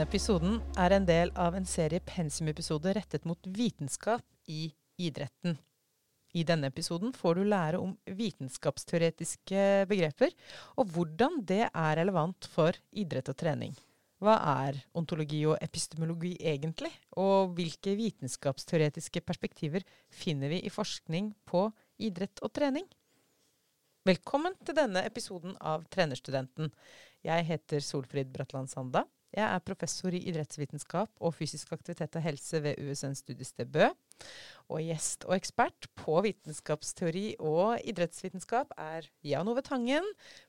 Denne episoden er en del av en serie pensumepisoder rettet mot vitenskap i idretten. I denne episoden får du lære om vitenskapsteoretiske begreper, og hvordan det er relevant for idrett og trening. Hva er ontologi og epistemologi egentlig, og hvilke vitenskapsteoretiske perspektiver finner vi i forskning på idrett og trening? Velkommen til denne episoden av Trenerstudenten. Jeg heter Solfrid Bratland Sanda. Jeg er professor i idrettsvitenskap og fysisk aktivitet og helse ved USN studiested Bø. Og gjest og ekspert på vitenskapsteori og idrettsvitenskap er Jan Ove Tangen,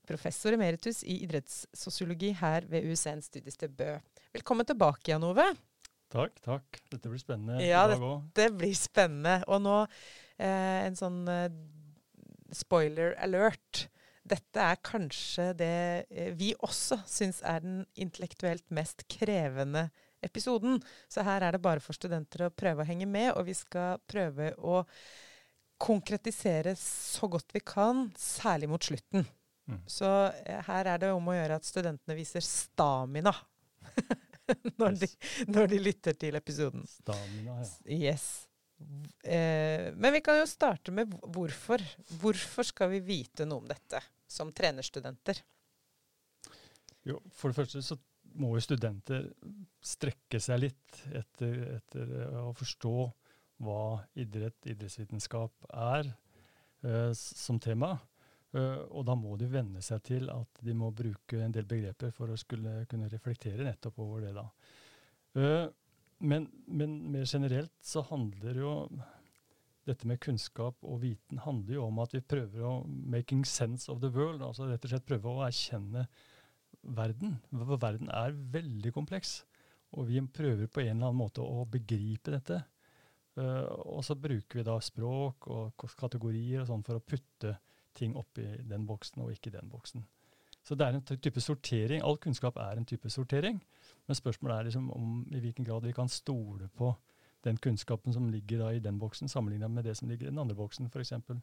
professor emeritus i idrettssosiologi her ved USN studiested Bø. Velkommen tilbake, Jan Ove. Takk, takk. Dette blir spennende ja, dette. Det blir spennende. Og nå eh, en sånn eh, spoiler alert. Dette er kanskje det eh, vi også syns er den intellektuelt mest krevende episoden. Så her er det bare for studenter å prøve å henge med, og vi skal prøve å konkretisere så godt vi kan, særlig mot slutten. Mm. Så eh, her er det om å gjøre at studentene viser stamina når, de, når, de, lytter til episoden. Stamina, ja. Yes. Eh, men vi kan jo starte med hvorfor. Hvorfor skal vi vite noe om dette som trenerstudenter? Jo, For det første så må jo studenter strekke seg litt etter, etter å forstå hva idrett, idrettsvitenskap er eh, som tema. Uh, og da må de venne seg til at de må bruke en del begreper for å skulle kunne reflektere nettopp over det. da. Uh, men, men, mer generelt så handler jo dette med kunnskap og viten handler jo om at vi prøver å 'making sense of the world'. altså Rett og slett prøve å erkjenne verden. Verden er veldig kompleks. Og vi prøver på en eller annen måte å begripe dette. Uh, og så bruker vi da språk og kategorier og sånn for å putte ting oppi den boksen og ikke den boksen. Så det er en type sortering. All kunnskap er en type sortering. Men spørsmålet er liksom om i hvilken grad vi kan stole på den kunnskapen som ligger i den boksen, sammenlignet med det som ligger i den andre boksen. F.eks. For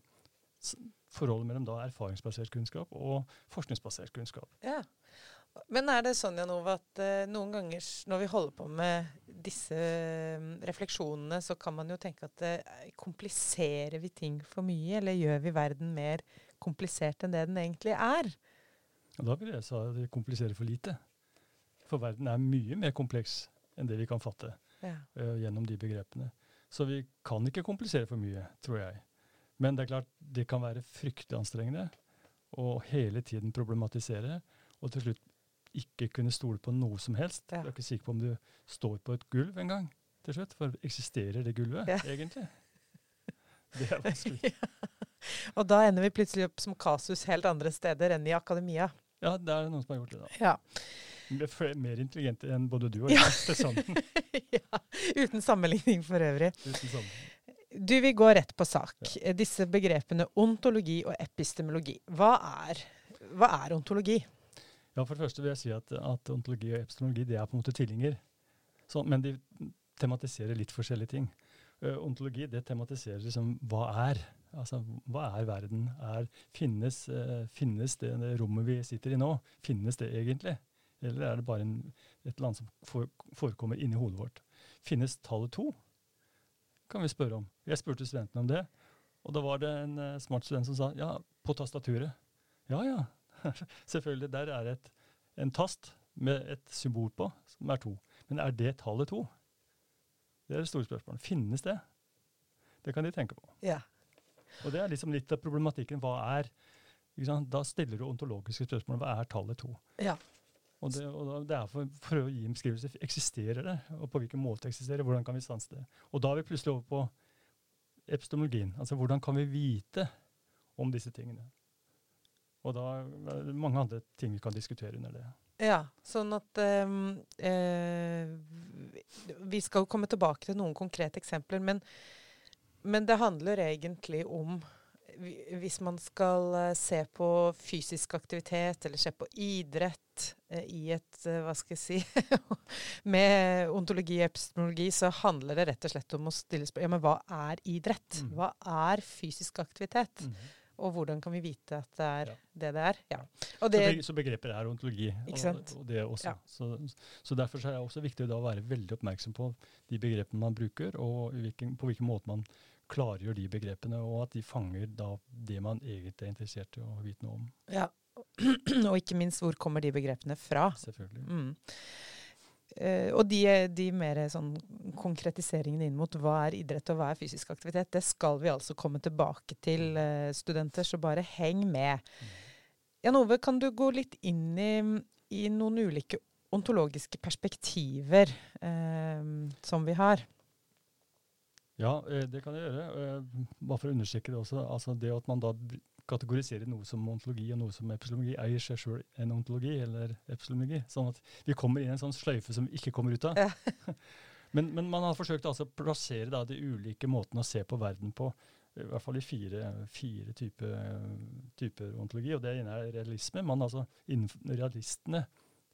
forholdet mellom da erfaringsbasert kunnskap og forskningsbasert kunnskap. Ja. Men er det sånn Jan Ove, at uh, noen ganger når vi holder på med disse um, refleksjonene, så kan man jo tenke at uh, kompliserer vi ting for mye, eller gjør vi verden mer komplisert enn det den egentlig er? Da vil jeg si at vi kompliserer for lite. For verden er mye mer kompleks enn det vi kan fatte ja. uh, gjennom de begrepene. Så vi kan ikke komplisere for mye, tror jeg. Men det er klart, det kan være fryktelig anstrengende å hele tiden problematisere, og til slutt ikke kunne stole på noe som helst. Ja. Du er ikke sikker på om du står på et gulv engang til slutt. For eksisterer det gulvet ja. egentlig? Det er vanskelig. ja. Og da ender vi plutselig opp som kasus helt andre steder enn i akademia. Ja, det er noen som har gjort det, da. Ja. Mer intelligente enn både du og jeg. Ja. ja. Uten sammenligning for øvrig. Uten sammenligning. Du, vi går rett på sak. Ja. Disse begrepene ontologi og epistemologi. Hva er, hva er ontologi? Ja, For det første vil jeg si at, at ontologi og epistemologi det er på en måte tvillinger. Så, men de tematiserer litt forskjellige ting. Uh, ontologi det tematiserer liksom hva er. Altså, hva er verden? Er, finnes, uh, finnes det, det, rommet vi sitter i nå, finnes det egentlig? Eller er det bare en, et eller annet som forekommer inni hodet vårt? Finnes tallet to? Kan vi spørre om. Jeg spurte studentene om det, og da var det en uh, smart student som sa ja, på tastaturet. Ja ja, Selvfølgelig, der er et, en tast med et symbol på, som er to. Men er det tallet to? Det er det store spørsmålet. Finnes det? Det kan de tenke på. Ja. Og det er liksom litt av problematikken. Hva er Da stiller du ontologiske spørsmål. Hva er tallet to? Ja. Og det, og det er for, for, å gi en beskrivelse. Eksisterer det? Og på hvilken måte eksisterer det? Hvordan kan vi stanse det? Og da er vi plutselig over på epistemologien. Altså hvordan kan vi vite om disse tingene? Og da er det mange andre ting vi kan diskutere under det. Ja, sånn at um, eh, Vi skal komme tilbake til noen konkrete eksempler, men, men det handler egentlig om hvis man skal uh, se på fysisk aktivitet eller se på idrett uh, i et uh, Hva skal jeg si Med ontologi og epistemologi så handler det rett og slett om å stille spørsmål ja, men hva er idrett? Mm. Hva er fysisk aktivitet? Mm. Og hvordan kan vi vite at det er Ja. det det er? Ja. Det, så begreper er ontologi. Og, og det også. Ja. Så, så derfor så er det også viktig å være veldig oppmerksom på de begrepene man bruker, og hvilken, på hvilken måte man klargjør de begrepene, og at de fanger da det man egentlig er interessert i å vite noe om. ja. og ikke minst, hvor kommer de begrepene fra? Selvfølgelig. Mm. Eh, og de, de mer sånn konkretiseringene inn mot hva er idrett og hva er fysisk aktivitet, det skal vi altså komme tilbake til, eh, studenter, så bare heng med. Jan Ove, kan du gå litt inn i, i noen ulike ontologiske perspektiver eh, som vi har? Ja, eh, det kan jeg gjøre. Eh, Bare for å understreke det også. altså Det at man da kategoriserer noe som ontologi og noe som epistemologi, er i seg sjøl en ontologi eller epistemologi. Sånn at vi kommer inn i en sånn sløyfe som vi ikke kommer ut av. Ja. men, men man har forsøkt altså å plassere da de ulike måtene å se på verden på, i hvert fall i fire, fire typer, typer ontologi. Og det ene er realisme. Man altså, realistene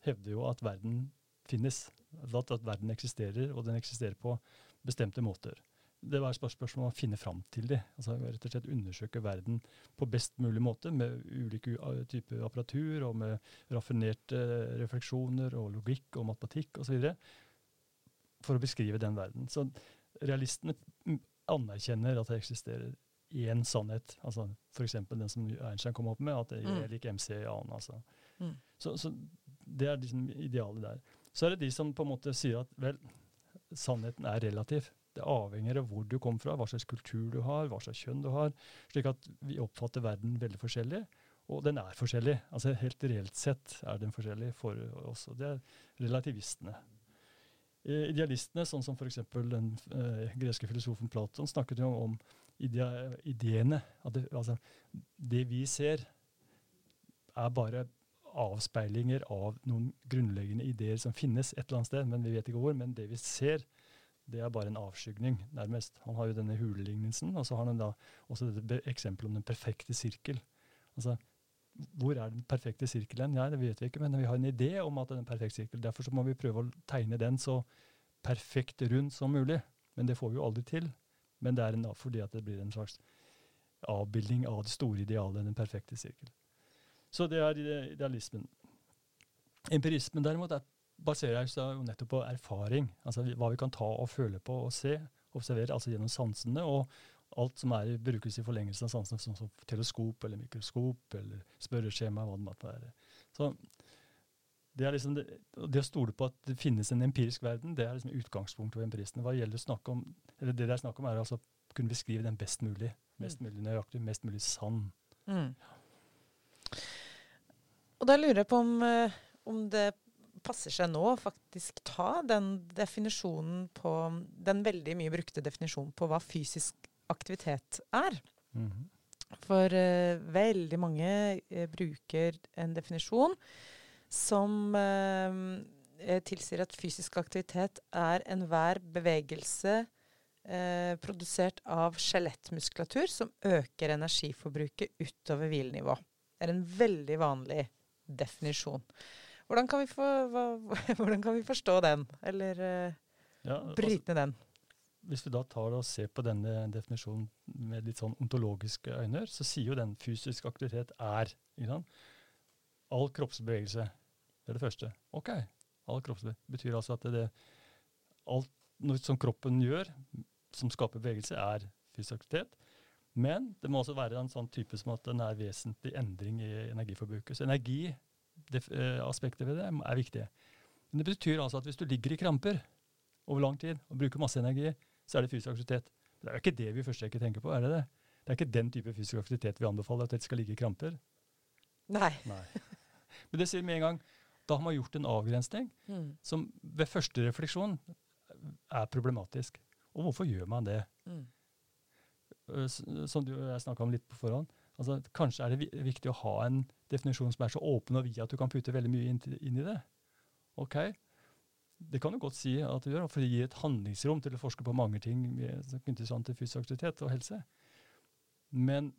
hevder jo at verden finnes. At, at verden eksisterer, og den eksisterer på bestemte måter det var et spørsmål om å finne fram til det. Altså rett og slett undersøke verden på best mulig måte, med ulike typer apparatur, og med raffinerte refleksjoner og logikk og matematikk osv. For å beskrive den verden. Så realistene anerkjenner at det eksisterer én sannhet. altså F.eks. den som Einstein kom opp med, at det Mm. er lik MC i annen. Altså. Mm. Så, så det er liksom idealet der. Så er det de som på en måte sier at vel, sannheten er relativ. Det avhenger av hvor du kommer fra, hva slags kultur du har, hva slags kjønn du har. Slik at vi oppfatter verden veldig forskjellig. Og den er forskjellig. altså Helt reelt sett er den forskjellig for oss. og Det er relativistene. Eh, Idealistene, sånn som f.eks. den eh, greske filosofen Platon, snakket jo om idea, ideene. Det, altså, det vi ser, er bare avspeilinger av noen grunnleggende ideer som finnes et eller annet sted, men vi vet ikke hvor. Men det vi ser, det er bare en avskygning, nærmest. Han har jo denne hulelignelsen, og så har han da også dette eksempelet om den perfekte sirkel. Altså, hvor er den perfekte sirkelen? Ja, det vet vi ikke, men vi har en idé om at det er en perfekt sirkel. Derfor så må vi prøve å tegne den så perfekt rund som mulig. Men det får vi jo aldri til. Men det er en, fordi at det blir en slags avbildning av det store idealet, den perfekte sirkel. Så det er idealismen. Empirismen derimot er, baserer seg jo nettopp på erfaring. Altså hva vi kan ta og føle på og se, observere, altså gjennom sansene. Og alt som er, brukes i forlengelse av sansene, som, som teleskop eller mikroskop eller spørreskjema, hva det måtte være. Så det, er liksom det, det å stole på at det finnes en empirisk verden, det er liksom utgangspunktet for empiristene. Hva gjelder å om, eller Det det er snakk om, er altså å kunne beskrive den best mulig. Mest mulig nøyaktig, mest mulig sann. Mm. Og da lurer jeg på om, eh, om det passer seg nå å faktisk ta den definisjonen på Den veldig mye brukte definisjonen på hva fysisk aktivitet er. Mhm. For uh, veldig mange uh, bruker en definisjon som eh, tilsier at fysisk aktivitet er enhver bevegelse eh, produsert av skjelettmuskulatur som øker energiforbruket utover hvilenivå. Det er en veldig vanlig definisjon. Hvordan kan vi, få, hva, hvordan kan vi forstå den, eller uh, Ja, altså, bryte ned den? hvis vi da tar og ser på denne definisjonen med litt sånn ontologiske øyne, så sier jo den fysisk aktivitet er all kroppsbevegelse. Det er det første. OK. All kroppsbevegelse betyr altså at det, alt som kroppen gjør, som skaper bevegelse, er fysisk aktivitet. Men det må også være en sånn type som at den er vesentlig endring i energiforbruket. Så energiaspektet ved det er viktige. Men det betyr altså at hvis du ligger i kramper over lang tid og bruker masse energi, så er det fysisk aktivitet. Det er jo ikke det vi først ikke tenker på, er det det? Det er ikke den type fysisk aktivitet vi anbefaler, at dette skal ligge i kramper. Nei. Nei. Men det sier med en gang, da har man gjort en avgrensning Mm. som ved første refleksjon er problematisk. Og hvorfor gjør man det? Mm. Eh, Som du og jeg snakka om litt på forhånd. Altså, kanskje er det viktig å ha en definisjon som er så åpen og vid at du kan putte veldig mye inn, i det. Ok, det kan du godt si at du gjør, for det gir et handlingsrom til å forske på mange ting knyttet til fysisk aktivitet og helse. Men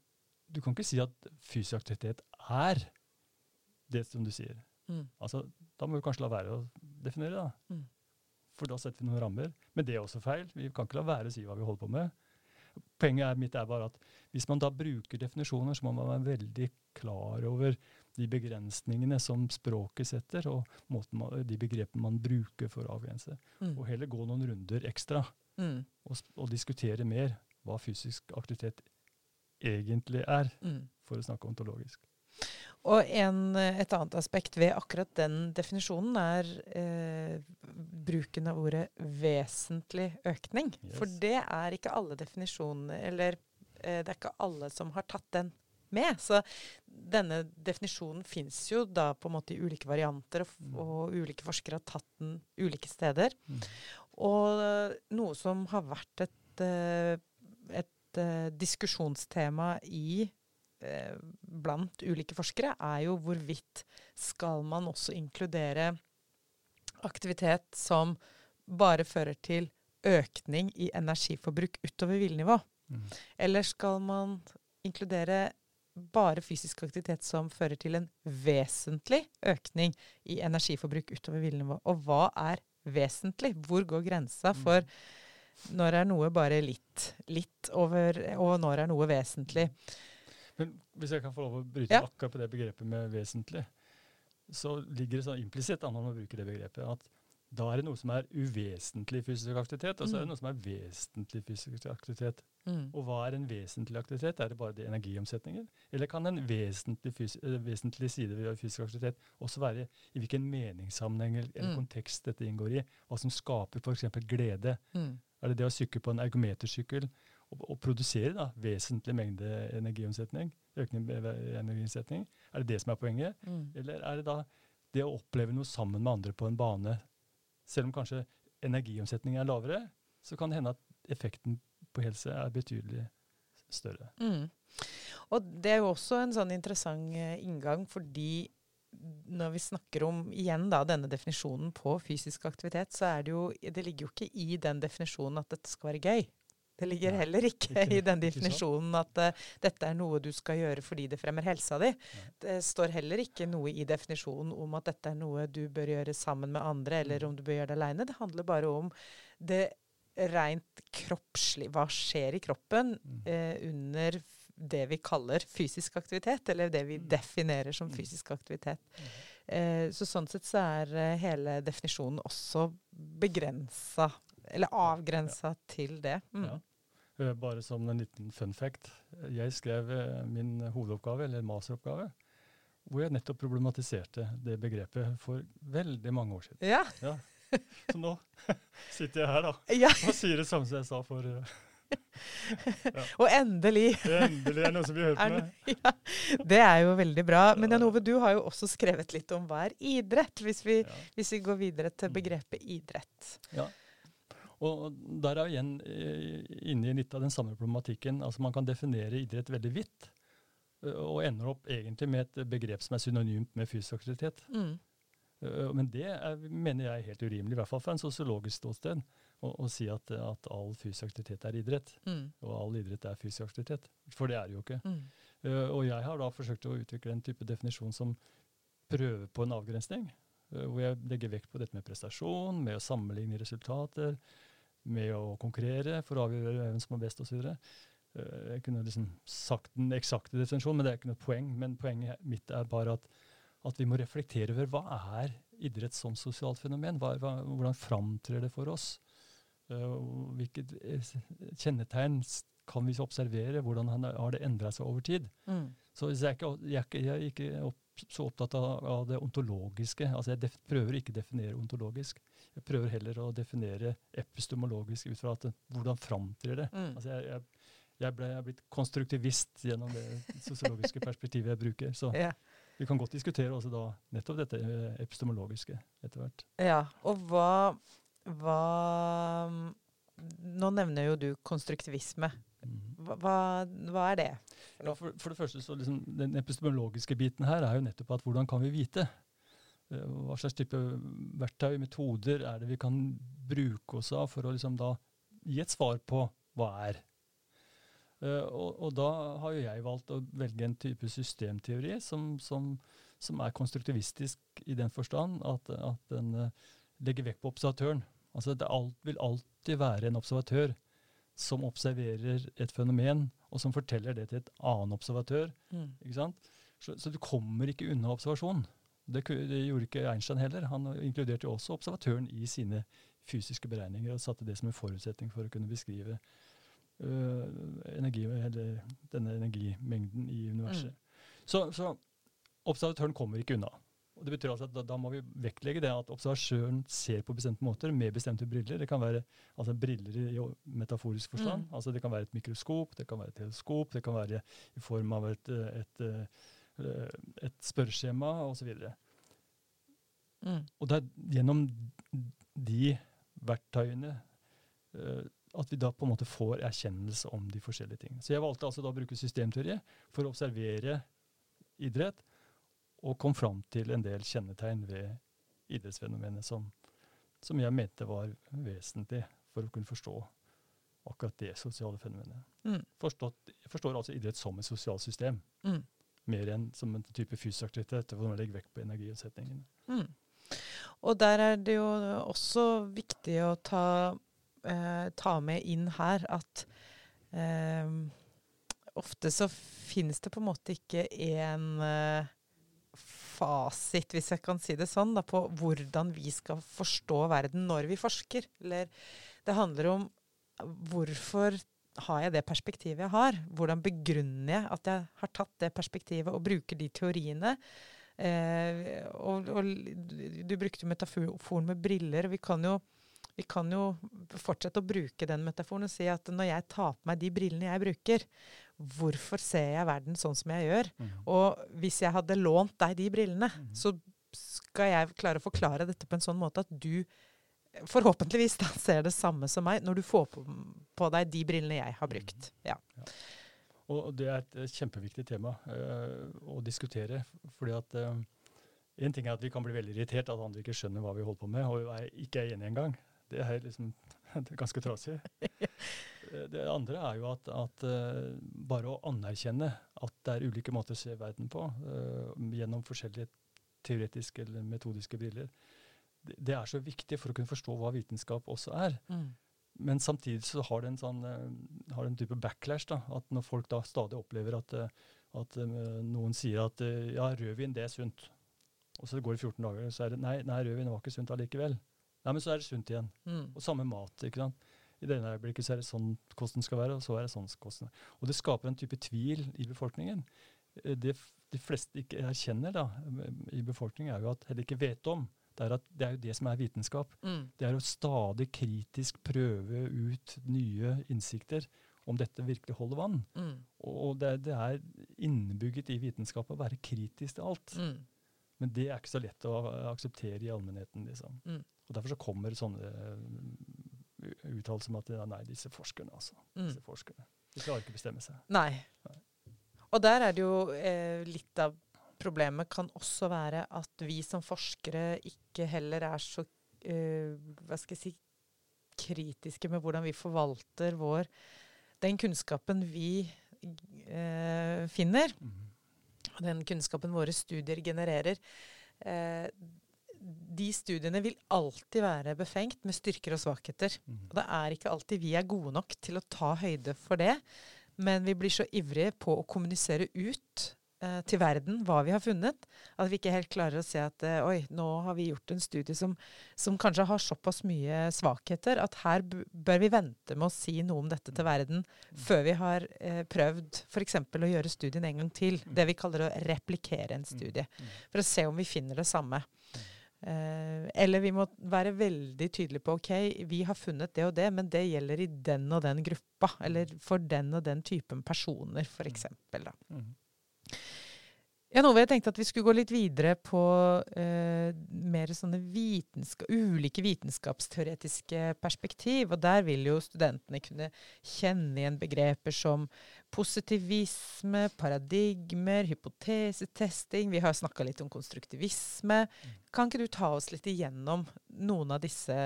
du kan ikke si at fysisk aktivitet er det som du sier. Mm. Altså, da må vi kanskje la være å definere da. Mm. For da setter vi noen rammer. Men det er også feil. Vi kan ikke la være å si hva vi holder på med. Poenget mitt er bare at hvis man da bruker definisjoner, så må man være veldig klar over de begrensningene som språket setter, og man, de begrepene man bruker for å avgrense. Mm. Og heller gå noen runder ekstra mm. og, og, diskutere mer hva fysisk aktivitet egentlig er, mm. for å snakke ontologisk. Og en, et annet aspekt ved akkurat den definisjonen er eh, bruken av ordet 'vesentlig økning'. Yes. For det er ikke alle definisjoner Eller eh, det er ikke alle som har tatt den med. Så denne definisjonen fins jo da på en måte i ulike varianter, og, mm. og ulike forskere har tatt den ulike steder. Mm. Og uh, noe som har vært et, et, et uh, diskusjonstema i blant ulike forskere, er jo hvorvidt skal man også inkludere aktivitet som bare fører til økning i energiforbruk utover hvilenivå. Mm. Eller skal man inkludere bare fysisk aktivitet som fører til en vesentlig økning i energiforbruk utover hvilenivå. Og hva er vesentlig? Hvor går grensa mm. for når er noe bare litt, litt over, og når er noe vesentlig? Men Hvis jeg kan få lov å bryte ja. akkurat på det begrepet med vesentlig, så ligger det sånn implisitt an når man bruker det begrepet, at da er det noe som er uvesentlig fysisk aktivitet, og så er det mm. noe som er vesentlig fysisk aktivitet. Mm. Og hva er en vesentlig aktivitet? Er det bare det energiomsetninger? Eller kan en vesentlig, eh, vesentlig side ved fysisk aktivitet også være i hvilken meningssammenheng eller mm. kontekst dette inngår i? Hva som skaper f.eks. glede? Mm. Er det det å sykle på en ergometersykkel og, produsere da, vesentlig mengde energiomsetning? Økning i energiomsetning? Er det det som er poenget? Mm. Eller er det da det å oppleve noe sammen med andre på en bane selv om kanskje energiomsetningen er lavere, så kan det hende at effekten på helse er betydelig større. Mm. Og det er jo også en sånn interessant eh, inngang, fordi når vi snakker om igjen da, denne definisjonen på fysisk aktivitet, så er det jo Det ligger jo ikke i den definisjonen at dette skal være gøy. Det ligger Nei, heller ikke, ikke, i den definisjonen at uh, dette er noe du skal gjøre fordi det fremmer helsa di. Nei. Det står heller ikke noe i definisjonen om at dette er noe du bør gjøre sammen med andre, eller mm. om du bør gjøre det aleine. Det handler bare om det rent kroppslig Hva skjer i kroppen uh, under det vi kaller fysisk aktivitet, eller det vi mm. definerer som fysisk aktivitet. Uh, så sånn sett så er hele definisjonen også begrensa eller avgrensa ja. til det. Mm. Ja. Eh, bare som en liten fun fact. Jeg skrev eh, min hovedoppgave, eller masteroppgave, hvor jeg nettopp problematiserte det begrepet for veldig mange år siden. Ja. ja. Så nå sitter jeg her da, ja. og sier det samme som jeg sa for uh, ja. Og endelig. endelig er det noe som blir hørt med. Ja, det er jo veldig bra. Men Jan Ove, du har jo også skrevet litt om hva er idrett, hvis vi, hvis vi går videre til mm. begrepet idrett. Ja. Og der er vi igjen eh, inne i litt av den samme problematikken. Altså Man kan definere idrett veldig vidt, eh, og ender opp egentlig med et begrep som er synonymt med fysisk aktivitet. Mm. Eh, men det er, mener jeg er helt urimelig, i hvert fall fra en sosiologisk ståsted, å, å si at, at, all fysisk aktivitet er idrett. Mm. Og all idrett er fysisk aktivitet. For det er det jo ikke. Mm. Og jeg har da forsøkt å utvikle en type definisjon som prøver på en avgrensning. Uh, hvor jeg legger vekt på dette med prestasjon, med å sammenligne resultater, med å konkurrere for å avgjøre hvem som er best osv. Eh, jeg kunne liksom sagt den eksakte definisjonen, men det er ikke noe poeng. Men poenget mitt er bare at, at vi må reflektere over hva er idrett som sosialt fenomen? Hva, hva, hvordan framtrer det for oss? Uh, hvilke eh, kjennetegn kan vi observere? Hvordan har det endra seg over tid? Mm. Så jeg er ikke, jeg er ikke, jeg er ikke opp, så opptatt av, det ontologiske. Altså Jeg prøver ikke å definere ontologisk. Jeg prøver heller å definere epistemologisk ut fra at, hvordan framtrer det. Mm. Altså jeg, jeg, jeg, ble, jeg er blitt konstruktivist gjennom det sosiologiske perspektivet jeg bruker. Så ja. vi kan godt diskutere også da nettopp dette eh, epistemologiske etter hvert. Ja, og hva, hva Nå nevner jo du konstruktivisme. Mm. Hva, hva, er det? Ja, for, for, det første, så liksom, Den epistemologiske biten her er jo nettopp at hvordan kan vi vite? Eh, hva slags type verktøy, metoder, er det vi kan bruke oss av for å liksom da gi et svar på hva er. Uh, og, og, da har jo jeg valgt å velge en type systemteori som, som, som er konstruktivistisk i den forstand at, at den uh, legger vekt på observatøren. Altså Det alt, vil alltid være en observatør som observerer et fenomen, og som forteller det til et annen observatør. Mm. ikke sant? Så, så du kommer ikke unna observasjon. Det, det gjorde ikke Einstein heller. Han inkluderte jo også observatøren i sine fysiske beregninger og satte det som en forutsetning for å kunne beskrive øh, energi, eller denne energimengden i universet. Så, så observatøren kommer ikke unna. Og det betyr altså at da, da må vi vektlegge det at observatøren ser på bestemte måter med bestemte briller. Det kan være altså briller i metaforisk forstand. Mm. altså Det kan være et mikroskop, det kan være et teleskop, det kan være i form av et, et, et, eh, et spørreskjema osv. Mm. Og det er gjennom de verktøyene eh, at vi da på en måte får erkjennelse om de forskjellige tingene. Så jeg valgte altså da å bruke systemteori for å observere idrett, og kom fram til en del kjennetegn ved idrettsfenomenet som, som jeg mente var vesentlig for å kunne forstå akkurat det sosiale fenomenet. Mm. Forstått, jeg forstår altså idrett som et sosialt system, Mm. mer enn som en type fysisk aktivitet hvor man legger vekt på energiomsetningen. Mm. Og der er det jo også viktig å ta, eh, ta med inn her at eh, ofte så finnes det på en måte ikke en eh, fasit, hvis jeg kan si det sånn, da, på hvordan vi skal forstå verden når vi forsker. Eller det handler om hvorfor har jeg det perspektivet jeg har? Hvordan begrunner jeg at jeg har tatt det perspektivet og bruker de teoriene? Eh, og, og du brukte metaforen med briller. Vi kan, jo, vi kan jo fortsette å bruke den metaforen og si at når jeg tar på meg de brillene jeg bruker, hvorfor ser jeg verden sånn som jeg gjør? Og hvis jeg hadde lånt deg de brillene, Mhm. så skal jeg klare å forklare dette på en sånn måte at du forhåpentligvis da ser det samme som meg når du får på, på deg de brillene jeg har brukt. Ja. Og det er et kjempeviktig tema øh, å diskutere. fordi at øh, En ting er at vi kan bli veldig irritert at andre ikke skjønner hva vi holder på med, og er, ikke er enige engang. Det er liksom det er ganske trasig. Eh, Det andre er jo at, at eh, bare å anerkjenne at det er ulike måter å se verden på, eh, gjennom forskjellige teoretiske eller metodiske briller, det, er så viktig for å kunne forstå hva vitenskap også er. Mm. Men samtidig så har det en sånn har det en type backlash. da, At når folk da stadig opplever at, at noen sier at ja, rødvin det er sunt, og så går det 14 dager, så er det nei, nei rødvin var ikke sunt allikevel. Nei, men så er det sunt igjen. Mm. Og samme mat. ikke sant? I det ene øyeblikket så er det sånn kosten skal være, og så er det sånn kosten. Og det skaper en type tvil i befolkningen. Eh, Det de fleste ikke erkjenner da, i befolkningen, er jo at, eller ikke vet om, det er at det er jo det som er vitenskap. Mm. Det er å stadig kritisk prøve ut nye innsikter om dette virkelig holder vann. Mm. Og det, det er innebygget i vitenskap å være kritisk til alt. Mm. Men det er ikke så lett å akseptere i allmennheten. liksom. Mm. Og Derfor så kommer sånne uh, uttalelser som at nei, disse forskerne, altså. Mm. Disse forskerne. De klarer ikke å bestemme seg. Nei. Nei. Og der er det jo eh, litt av problemet kan også være at vi som forskere ikke heller er så eh, hva skal jeg si kritiske med hvordan vi forvalter vår den kunnskapen vi eh, finner, Mhm. Og den kunnskapen våre studier genererer. Eh, de studiene vil alltid være befengt med styrker og svakheter. Mm. Og det er ikke alltid vi er gode nok til å ta høyde for det. Men vi blir så ivrige på å kommunisere ut eh, til verden hva vi har funnet, at vi ikke helt klarer å se at eh, oi, nå har vi gjort en studie som, som kanskje har såpass mye svakheter at her bør vi vente med å si noe om dette til verden før vi har eh, prøvd f.eks. å gjøre studien en gang til. Det vi kaller å replikere en studie. Mm. For å se om vi finner det samme. Eh, eller vi må være veldig tydelige på ok, vi har funnet det og det, men det gjelder i den og den gruppa. Eller for den og den typen personer, f.eks. Da. Ja, Nove, jeg tenkte at vi skulle gå litt videre på eh, mer sånne vitenska ulike vitenskapsteoretiske perspektiv. Og der vil jo studentene kunne kjenne igjen begreper som positivisme, paradigmer, hypotesetesting. Vi har snakka litt om konstruktivisme. Kan ikke du ta oss litt igjennom noen av disse,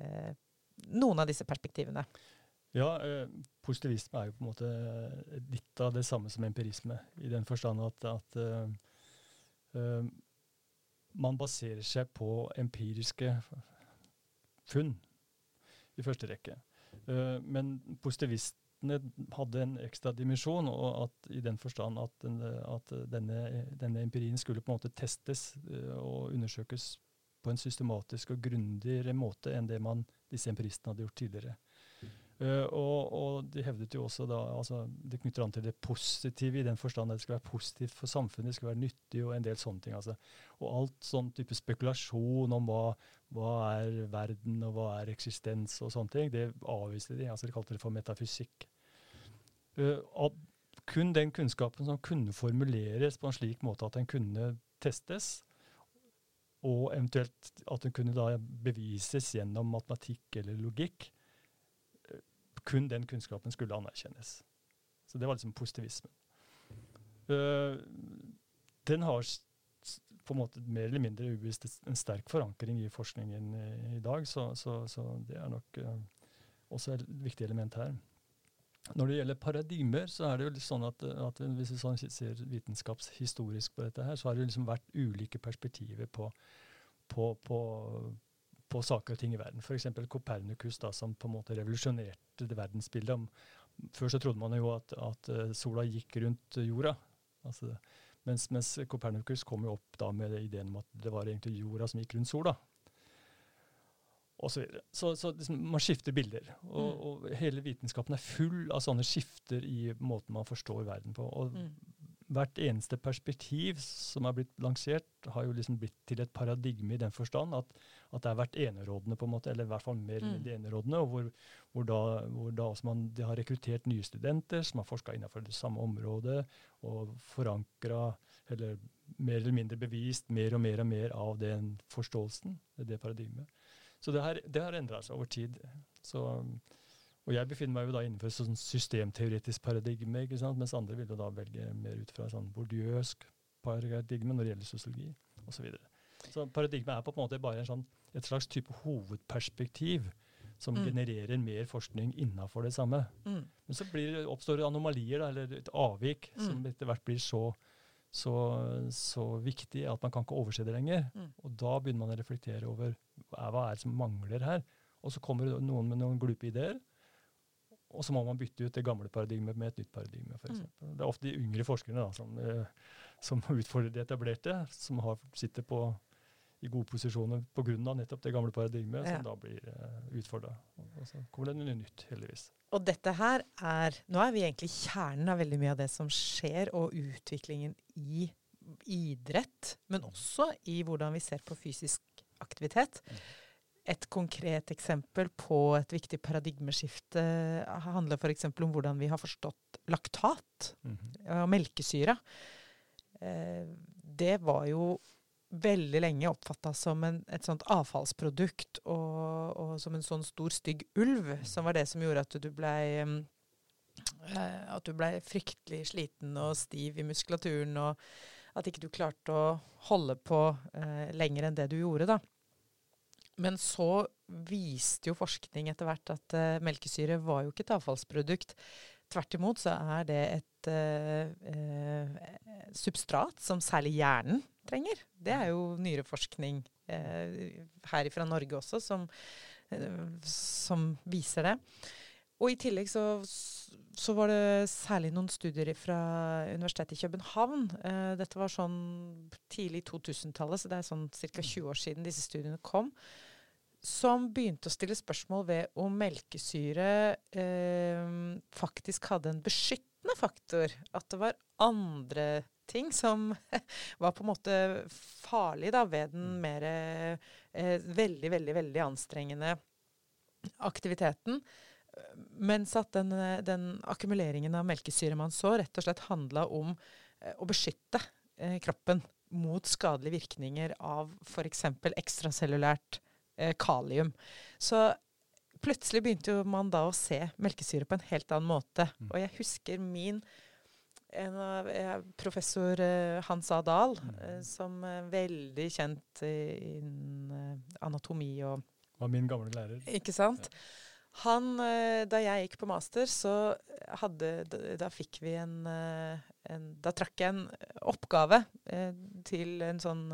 eh, noen av disse perspektivene? Ja, eh, positivisme er jo på en måte eh, litt av det samme som empirisme, i den forstand at, at eh, man baserer seg på empiriske funn i første rekke. Uh, men positivistene hadde en ekstra dimensjon, og at, i den forstand at, den, at denne, denne, empirien skulle på en måte testes uh, og undersøkes på en systematisk og grundigere måte enn det man, disse empiristene hadde gjort tidligere. Uh, og, og, de hevdet jo også da altså Det knytter an til det positive i den forstand at det skal være positivt for samfunnet, det skal være nyttig og en del sånne ting. altså. Og alt sånn type spekulasjon om hva, hva, er verden og hva er eksistens og sånne ting, det avviste de. altså De kalte det for metafysikk. Uh, kun den kunnskapen som kunne formuleres på en slik måte at den kunne testes, og eventuelt at den kunne da bevises gjennom matematikk eller logikk, kun den kunnskapen skulle anerkjennes. Så det var liksom positivismen. Uh, den har på en måte mer eller mindre ubevisst en sterk forankring i forskningen i, i dag, så, så, så, det er nok uh, også et viktig element her. Når det gjelder paradigmer, så er det jo litt sånn at, at hvis vi sånn ser vitenskapshistorisk på dette her, så har det liksom vært ulike perspektiver på, på, på, på saker og ting i verden. F.eks. Kopernikus, da, som på en måte revolusjonerte det verdensbildet. Før så trodde man jo at, at eh, sola gikk rundt jorda. Altså, mens, mens, Kopernikus kom jo opp da med ideen om at det var egentlig jorda som gikk rundt sola. Og så videre. så, så liksom, man skifter bilder. Og, mm. og, hele vitenskapen er full av sånne skifter i måten man forstår verden på. Og mm hvert eneste perspektiv som er blitt lansert, har jo liksom blitt til et paradigme i den forstand at, at det er vært enerådende, på en måte, eller i hvert fall mer mm. enerådende, og hvor, hvor, da, hvor da man, de har rekruttert nye studenter som har forska innenfor det samme området, og forankra, eller mer eller mindre bevist, mer og mer og mer av den forståelsen, det paradigmet. Så det, her, det har endra seg over tid. Så og jeg befinner meg jo da innenfor et sånn systemteoretisk paradigme, ikke sant? mens andre vil jo da velge mer ut fra sånn bordiøsk paradigme når det gjelder sosiologi osv. Så, videre. så paradigmet er på en måte bare en sånn, et slags type hovedperspektiv som mm. genererer mer forskning innafor det samme. Mm. Men så blir, oppstår det anomalier, da, eller et avvik, mm. som etter hvert blir så, så, så, viktig at man kan ikke overse det lenger. Mm. Og da begynner man å reflektere over hva er det som mangler her. Og så kommer noen med noen glupe ideer, og så må man bytte ut det gamle paradigmet med et nytt paradigme. For mm. Det er ofte de yngre forskerne da, som, eh, som utfordrer de etablerte, som har, sitter på, i gode posisjoner pga. nettopp det gamle paradigmet, ja. som da blir uh, utfordra. Og så kommer det noe nytt, heldigvis. Og dette her er Nå er vi egentlig kjernen av veldig mye av det som skjer, og utviklingen i idrett, men mm. også i hvordan vi ser på fysisk aktivitet. Mm. Et konkret eksempel på et viktig paradigmeskifte handler f.eks. om hvordan vi har forstått laktat mm -hmm. og melkesyre. Eh, det var jo veldig lenge oppfatta som en, et sånt avfallsprodukt og, og, som en sånn stor, stygg ulv, som var det som gjorde at du blei eh, at du blei fryktelig sliten og stiv i muskulaturen, og at ikke du klarte å holde på eh, lenger enn det du gjorde. da. Men så viste jo forskning etter hvert at uh, melkesyre var jo ikke et avfallsprodukt. Tvert imot så er det et uh, uh, substrat som særlig hjernen trenger. Det er jo nyreforskning her fra Norge også som, som, viser det. Og i tillegg så, så, var det særlig noen studier fra Universitetet i København. dette var sånn tidlig 2000-tallet, så det er sånn ca. 20 år siden disse studiene kom som begynte å stille spørsmål ved om melkesyre eh, faktisk hadde en beskyttende faktor. At det var andre ting som var på en måte farlig da, ved den mm. mer eh, veldig, veldig, veldig anstrengende aktiviteten. Mens at den, den, akkumuleringen av melkesyre man så, rett og slett handla om eh, å beskytte eh, kroppen mot skadelige virkninger av f.eks. ekstracellulært eh, kalium. Så plutselig begynte man da å se melkesyre på en helt annen måte. Mm. Og jeg husker min av, professor eh, Hans A. Dahl, mm. eh, som er veldig kjent innen eh, anatomi og Var min gamle lærer. Ikke sant? Ja. Han, eh, da jeg gikk på master, så hadde Da fikk vi en, eh, en Da trakk jeg en oppgave eh, til en sånn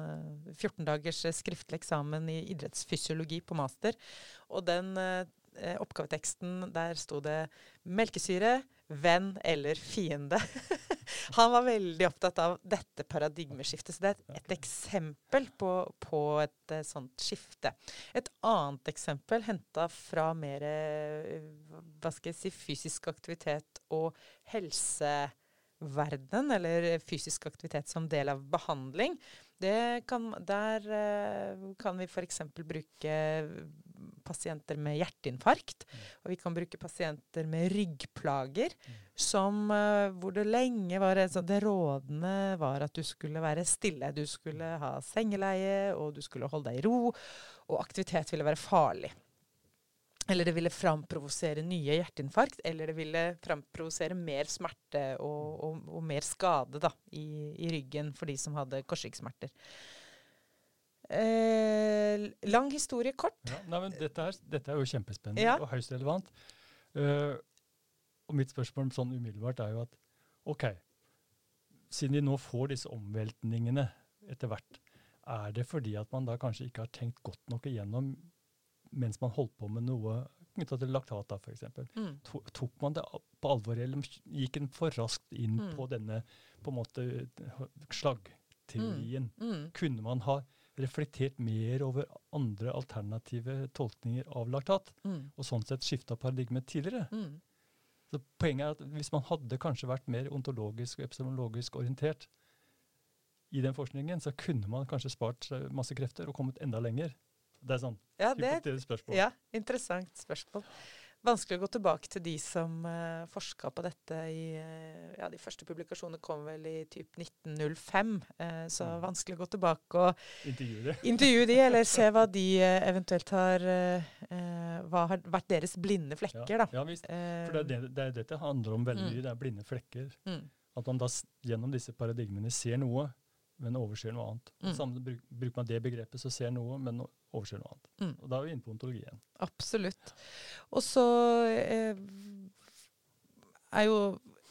14 dagers skriftlig eksamen i idrettsfysiologi på master. Og den oppgaveteksten der sto det 'melkesyre, venn eller fiende'. Han var veldig opptatt av dette paradigmeskiftet. Så det er et eksempel på, på et uh, sånt skifte. Et annet eksempel henta fra mer uh, hva skal jeg si, fysisk aktivitet og helseverdenen, eller fysisk aktivitet som del av behandling. Kan, der uh, kan vi f.eks. bruke pasienter med hjerteinfarkt. Og vi kan bruke pasienter med ryggplager, som, uh, hvor det lenge var så Det rådende var at du skulle være stille. Du skulle ha sengeleie, og du skulle holde deg i ro. Og aktivitet ville være farlig. Eller det ville framprovosere nye hjerteinfarkt, eller det ville framprovosere mer smerte og, og, og mer skade da, i, i, ryggen for de som hadde korsryggsmerter. Eh, lang historie kort. Ja, nei, dette, er, dette, er, jo kjempespennende ja. og høyst relevant. Uh, og mitt spørsmål sånn umiddelbart er jo at OK, siden vi nå får disse omveltningene etter hvert, er det fordi at man da kanskje ikke har tenkt godt nok igjennom mens man holdt på med noe knytta til laktat, da, f.eks. Mm. Tok man det på alvor, eller gikk en for raskt inn mm. på denne på en måte slaggteorien? Mm. mm. Kunne man ha reflektert mer over andre alternative tolkninger av laktat, mm. og sånn sett skifta paradigmet tidligere. Mm. Så Poenget er at hvis man hadde kanskje vært mer ontologisk og epistemologisk orientert i den forskningen, så kunne man kanskje spart masse krefter og kommet enda lenger. Det er sånn ja, det, spørsmål. Ja, interessant spørsmål vanskelig å gå tilbake til de som uh, eh, forska på dette i uh, Ja, de første publikasjonene kom vel i typ 1905, uh, så mm. vanskelig å gå tilbake og intervjue, intervjue de, eller se hva de eventuelt har Hva har vært deres blinde flekker, ja, da. Ja, visst. For det er, det, det er dette handler om veldig mm. det er blinde flekker. Mm. At man da gjennom disse paradigmene ser noe, men overser noe annet. Mm. Samme, bruker man det begrepet, så ser noe, men overser noe annet. Mm. Og Da er vi inne på ontologien. Absolutt. Og så eh, er jo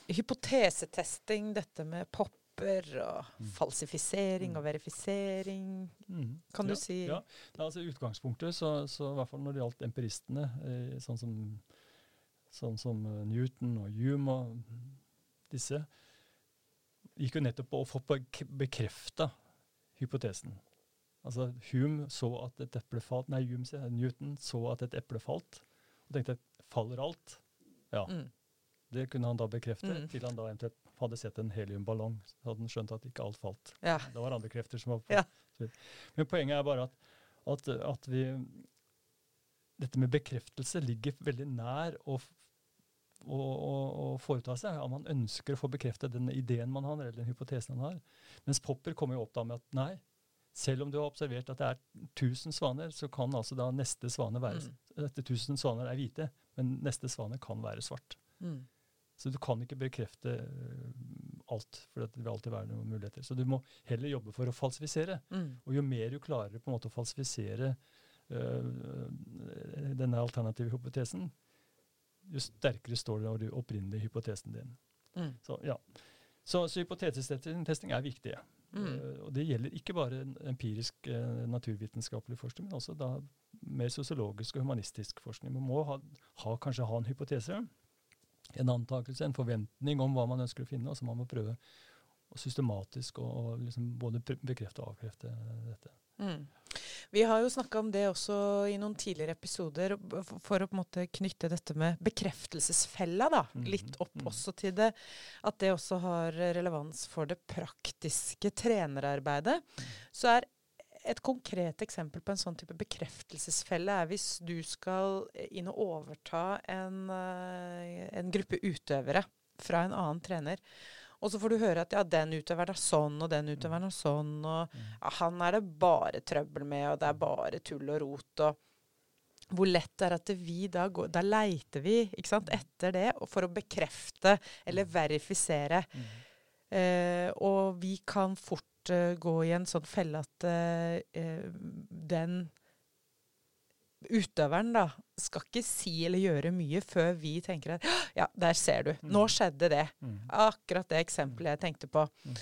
hypotesetesting dette med popper og mm. falsifisering mm. og verifisering. Mm. Kan du ja, si Ja, altså utgangspunktet, så, så, i hvert fall når det gjaldt empiristene, eh, sånn, som, sånn som eh, Newton og Hume og disse, gikk jo nettopp på å få bekrefta hypotesen. Altså, Hume så at et eple falt, nei, Hume, Newton så at et eple falt, og tenkte faller alt? Ja. Mm. Det kunne han da bekrefte, mm. til han da eventuelt hadde sett en heliumballong. Så hadde han skjønt at ikke alt falt. Ja. Det var andre krefter som var ja. Men poenget er bare at, at, at vi Dette med bekreftelse ligger veldig nær å å, å, å, foreta seg. Om han ønsker å få bekreftet den ideen man har, eller den hypotesen han har. Mens Popper kommer jo opp da med at nei, selv om du har observert at det er 1000 svaner, så kan altså da neste svane være mm. Dette 1000 svaner er hvite, men neste svane kan være svart. Mm. Så du kan ikke bekrefte uh, alt, for det vil alltid være noen muligheter. Så du må heller jobbe for å falsifisere. Mm. Og jo mer du klarer på en måte å falsifisere øh, denne alternative hypotesen, jo sterkere står det av den opprinnelige hypotesen din. Mm. Så, ja. så, så hypotesestesting er viktig. Mm. Uh, og det gjelder ikke bare empirisk uh, naturvitenskapelig forskning, men også da mer sosiologisk og humanistisk forskning. Man må ha, ha, kanskje ha en hypotese, en antakelse, en forventning om hva man ønsker å finne, og så må man prøve å systematisk og, liksom både bekrefte og avkrefte dette. Mm. Vi har jo snakka om det også i noen tidligere episoder, for å på en måte knytte dette med bekreftelsesfella da, mm, litt opp mm. også til det. At det også har relevans for det praktiske trenerarbeidet. Mm. Så er et konkret eksempel på en sånn type bekreftelsesfelle er hvis du skal inn og overta en, eh, en gruppe utøvere fra en annen trener. Og så får du høre at ja, den utøveren er sånn, og den utøveren er sånn, og mm. ja, han er det bare trøbbel med, og det er bare tull og rot. og hvor lett er at vi da går Da leiter vi ikke sant, etter det for å bekrefte eller mm. verifisere. Mm. Eh, og vi kan fort uh, gå i en sånn felle at uh, den utøveren da, skal ikke si eller gjøre mye før vi tenker at ja, der ser du. Nå mm. skjedde det. Mm. Akkurat det eksempelet jeg tenkte på. Mm.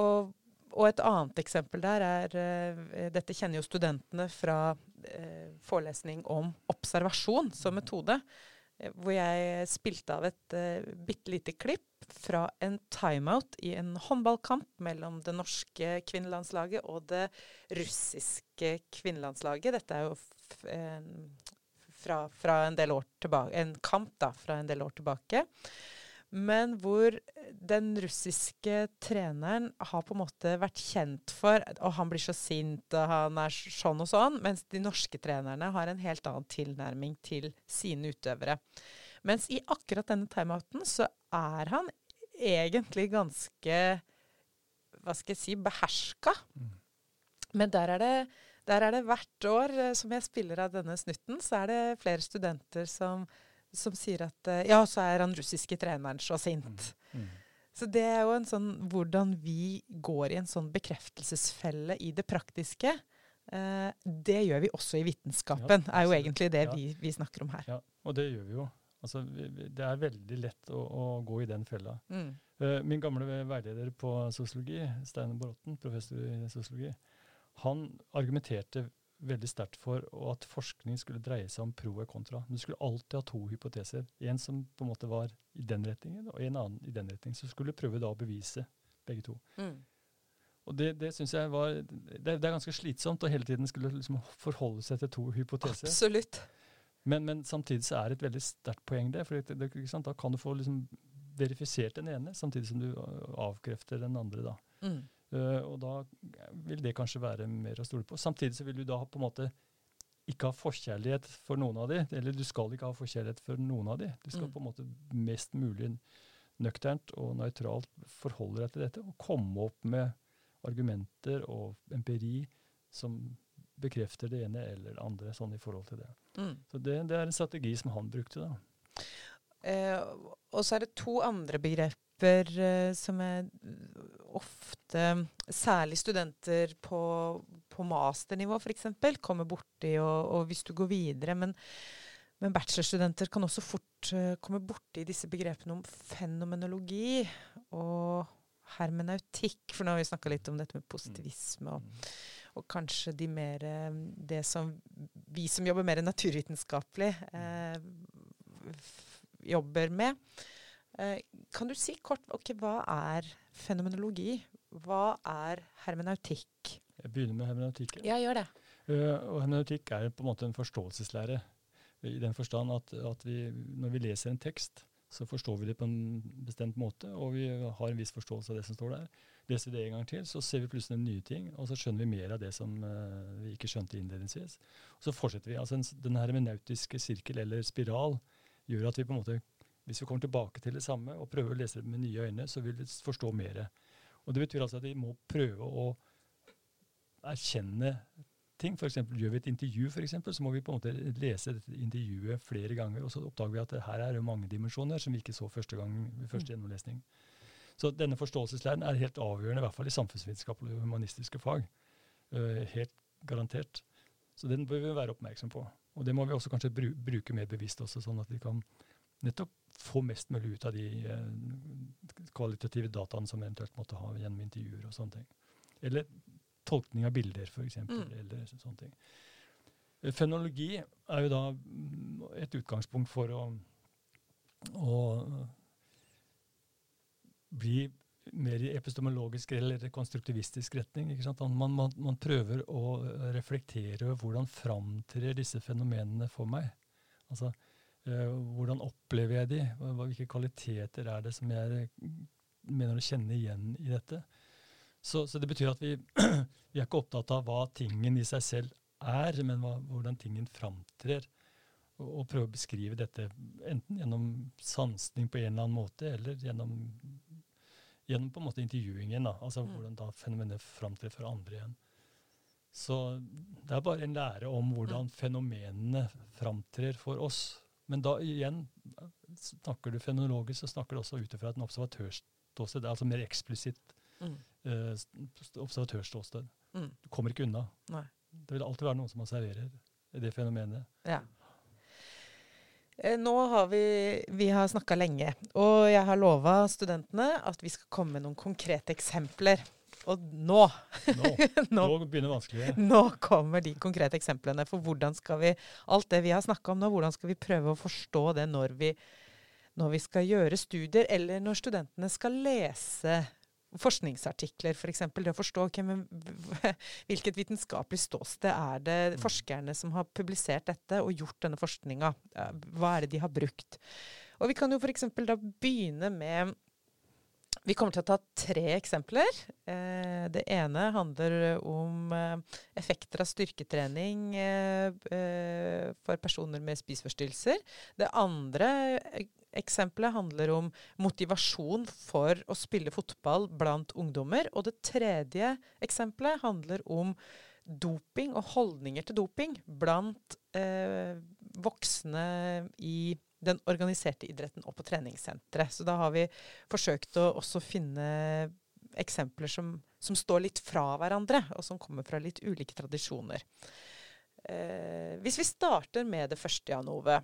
Og, og, et annet eksempel der er uh, Dette kjenner jo studentene fra eh, forelesning om observasjon som metode. Eh, hvor jeg spilte av et eh, bitte lite klipp fra en timeout i en håndballkamp mellom det norske kvinnelandslaget og det russiske kvinnelandslaget. Dette er jo fra, fra, en del år tilbake, en kamp da, fra en del år tilbake men hvor den russiske treneren har på en måte vært kjent for Og han blir så sint, og han er sånn og sånn. Mens de norske trenerne har en helt annen tilnærming til sine utøvere. Mens i akkurat denne timeouten så er han egentlig ganske Hva skal jeg si beherska. Mm. Men der er det der er det hvert år eh, som jeg spiller av denne snutten, så er det flere studenter som som sier at eh, Ja, så er han russiske treneren så sint. Mm. Mm. Så det er jo en sånn hvordan vi går i en sånn bekreftelsesfelle i det praktiske. Eh, det gjør vi også i vitenskapen, ja, er jo egentlig det ja. vi, vi, snakker om her. Ja, og det gjør vi jo. Altså, det er veldig lett å, å gå i den fella. Mm. Uh, min gamle veileder på sosiologi, Steinar Bråten, professor i sosiologi, han argumenterte veldig sterkt for at forskning skulle dreie seg om pro og kontra. Du skulle alltid ha to hypoteser. En som på en måte var i den retningen, og en annen i den retningen. Så skulle du prøve da å bevise begge to. Mm. Og det, det synes jeg var det, det, er ganske slitsomt å hele tiden skulle liksom forholde seg til to hypoteser. Absolutt. Men, men samtidig så er det et veldig sterkt poeng der. For da kan du få liksom verifisert den ene, samtidig som du avkrefter den andre. da. Mm. Uh, og da vil det kanskje være mer å stole på. Samtidig så vil du da på en måte ikke ha forkjærlighet for noen av de, eller du skal ikke ha forkjærlighet for noen av de. Du skal mm. på en måte mest mulig nøkternt og nøytralt forholde deg til dette, og komme opp med argumenter og empiri som bekrefter det ene eller det andre sånn i forhold til det. Mm. Så det, det, er en strategi som han brukte, da. Eh, og så er det to andre begreper eh, som er ofte særlig studenter på, på masternivå f.eks. kommer borti, og, og hvis du går videre. Men, men bachelorstudenter kan også fort uh, komme borti disse begrepene om fenomenologi og hermenautikk. For nå har vi snakka litt om dette med positivisme. og mm. og kanskje de mer, det som vi som jobber mer naturvitenskapelig, eh, jobber med. Eh, kan du si kort okay, hva er fenomenologi? Hva er hermenautikk? Jeg begynner med hermenautikk. Ja, gjør det. Uh, og hermenautikk er på en måte en forståelseslære. I den forstand at, at vi, når vi leser en tekst, så forstår vi det på en bestemt måte, og vi har en viss forståelse av det som står der. Leser vi det en gang til, så ser vi plutselig nye ting, og så skjønner vi mer av det som uh, vi ikke skjønte innledningsvis. Og så fortsetter vi. Altså en, Den hermenautiske sirkel, eller spiral, gjør at vi på en måte hvis vi kommer tilbake til det samme og prøver å lese det med nye øyne, så vil vi forstå mer. Og Det betyr altså at vi må prøve å erkjenne ting. For eksempel, gjør vi et intervju, for eksempel, så må vi på en måte lese dette intervjuet flere ganger. Og så oppdager vi at her er det mange dimensjoner som vi ikke så første gang ved første mm. gjennomlesning. Så denne forståelseslæren er helt avgjørende, i hvert fall i samfunnsvitenskap og humanistiske fag. Uh, helt garantert. Så den bør vi være oppmerksom på. Og det må vi også kanskje bruke mer bevisst også, sånn at vi kan nettopp få mest mulig ut av de eh, kvalitative dataene som eventuelt måtte ha gjennom intervjuer og sånne ting. Eller tolkning av bilder, f.eks. Mm. eller sånne ting. Eh, fenologi er jo da mm, et utgangspunkt for å, å bli mer i epistemologisk eller konstruktivistisk retning. Man, man, man, prøver å reflektere over hvordan framtrer disse fenomenene for meg. Altså, hvordan opplever jeg de? Hvilke kvaliteter er det som jeg mener å kjenne igjen i dette? Så, så det betyr at vi, vi, er ikke opptatt av hva tingen i seg selv er, men hva, hvordan tingen framtrer. Og, og prøve å beskrive dette enten gjennom sansning på en eller annen måte, eller gjennom, gjennom på en måte intervjuingen. Da. Altså mm. hvordan da fenomenet framtrer for andre igjen. Så det er bare en lære om hvordan mm. fenomenene framtrer for oss. Men da igjen, snakker du fenomenologisk, så snakker du også ut ifra et observatørståsted. Er altså mer eksplisitt mm. eh, observatørståsted. Mm. Du kommer ikke unna. Nei. Det vil alltid være noen som observerer det fenomenet. Ja. Eh, nå har vi, vi har snakka lenge, og jeg har lova studentene at vi skal komme med noen konkrete eksempler Og nå, Nå, nå, nå begynner vanskelige. nå kommer de konkrete eksemplene. For hvordan skal vi Alt det vi har snakka om nå, hvordan skal vi prøve å forstå det når vi, når vi skal gjøre studier, eller når studentene skal lese forskningsartikler, f.eks. Det å forstå ok, men hvilket vitenskapelig ståsted er det forskerne som har publisert dette og gjort denne forskninga. Hva er det de har brukt? Og vi kan jo f.eks. da begynne med Vi kommer til å ta tre eksempler. Eh, det ene handler om eh, effekter av styrketrening eh, for personer med spiseforstyrrelser. Det andre eksempelet handler om motivasjon for å spille fotball blant ungdommer. Og det tredje eksempelet handler om doping og holdninger til doping blant voksne i den organiserte idretten og på treningssentre. Så da har vi forsøkt å også finne eksempler som, som står litt fra hverandre, og som kommer fra litt ulike tradisjoner. Eh, hvis vi starter med det første, Jan Ove.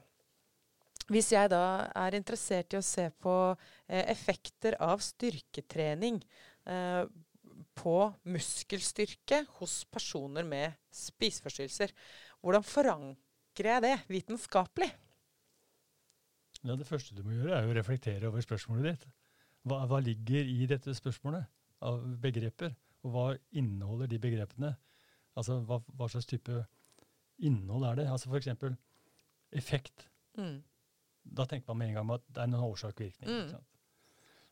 Hvis jeg da er interessert i å se på eh, effekter av styrketrening eh, på muskelstyrke hos personer med spiseforstyrrelser, hvordan forankrer jeg det vitenskapelig? Ja, det første du må gjøre, er å reflektere over spørsmålet ditt. Hva, hva ligger i dette spørsmålet av begreper? Og hva inneholder de begrepene? Altså, hva, hva slags type innhold er det? Altså For eksempel effekt. Mm. Da tenker man med en gang at det er noen årsak-virkning. Mm.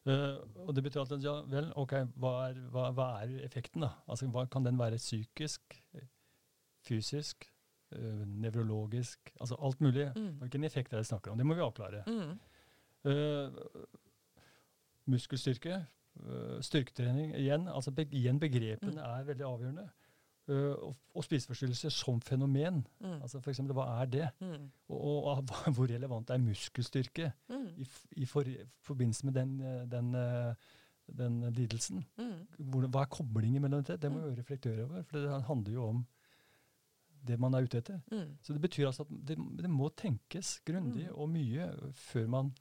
Uh. Og det betyr at ja, vel, ok, hva er, hva, hva er effekten, da? Altså, hva, kan den være psykisk, fysisk, eh, nevrologisk? Altså alt mulig. Mm. Effekt er det snakker om? Det må vi avklare. Mm. Uh, muskelstyrke, uh, styrketrening igjen. altså beg igjen Begrepene Mm. er veldig avgjørende. Og, og spiseforstyrrelser som fenomen. Mm. altså for eksempel, Hva er det? Mm. Og, og, og hvor relevant er muskelstyrke Mm. i, i for, forbindelse med den, den, den lidelsen? Mm. Hvor, hva er koblingen mellom det? Det må Mm. vi reflektere over. For det handler jo om det man er ute etter. Mm. Så det betyr altså at det, det må tenkes grundig Mm. og mye før man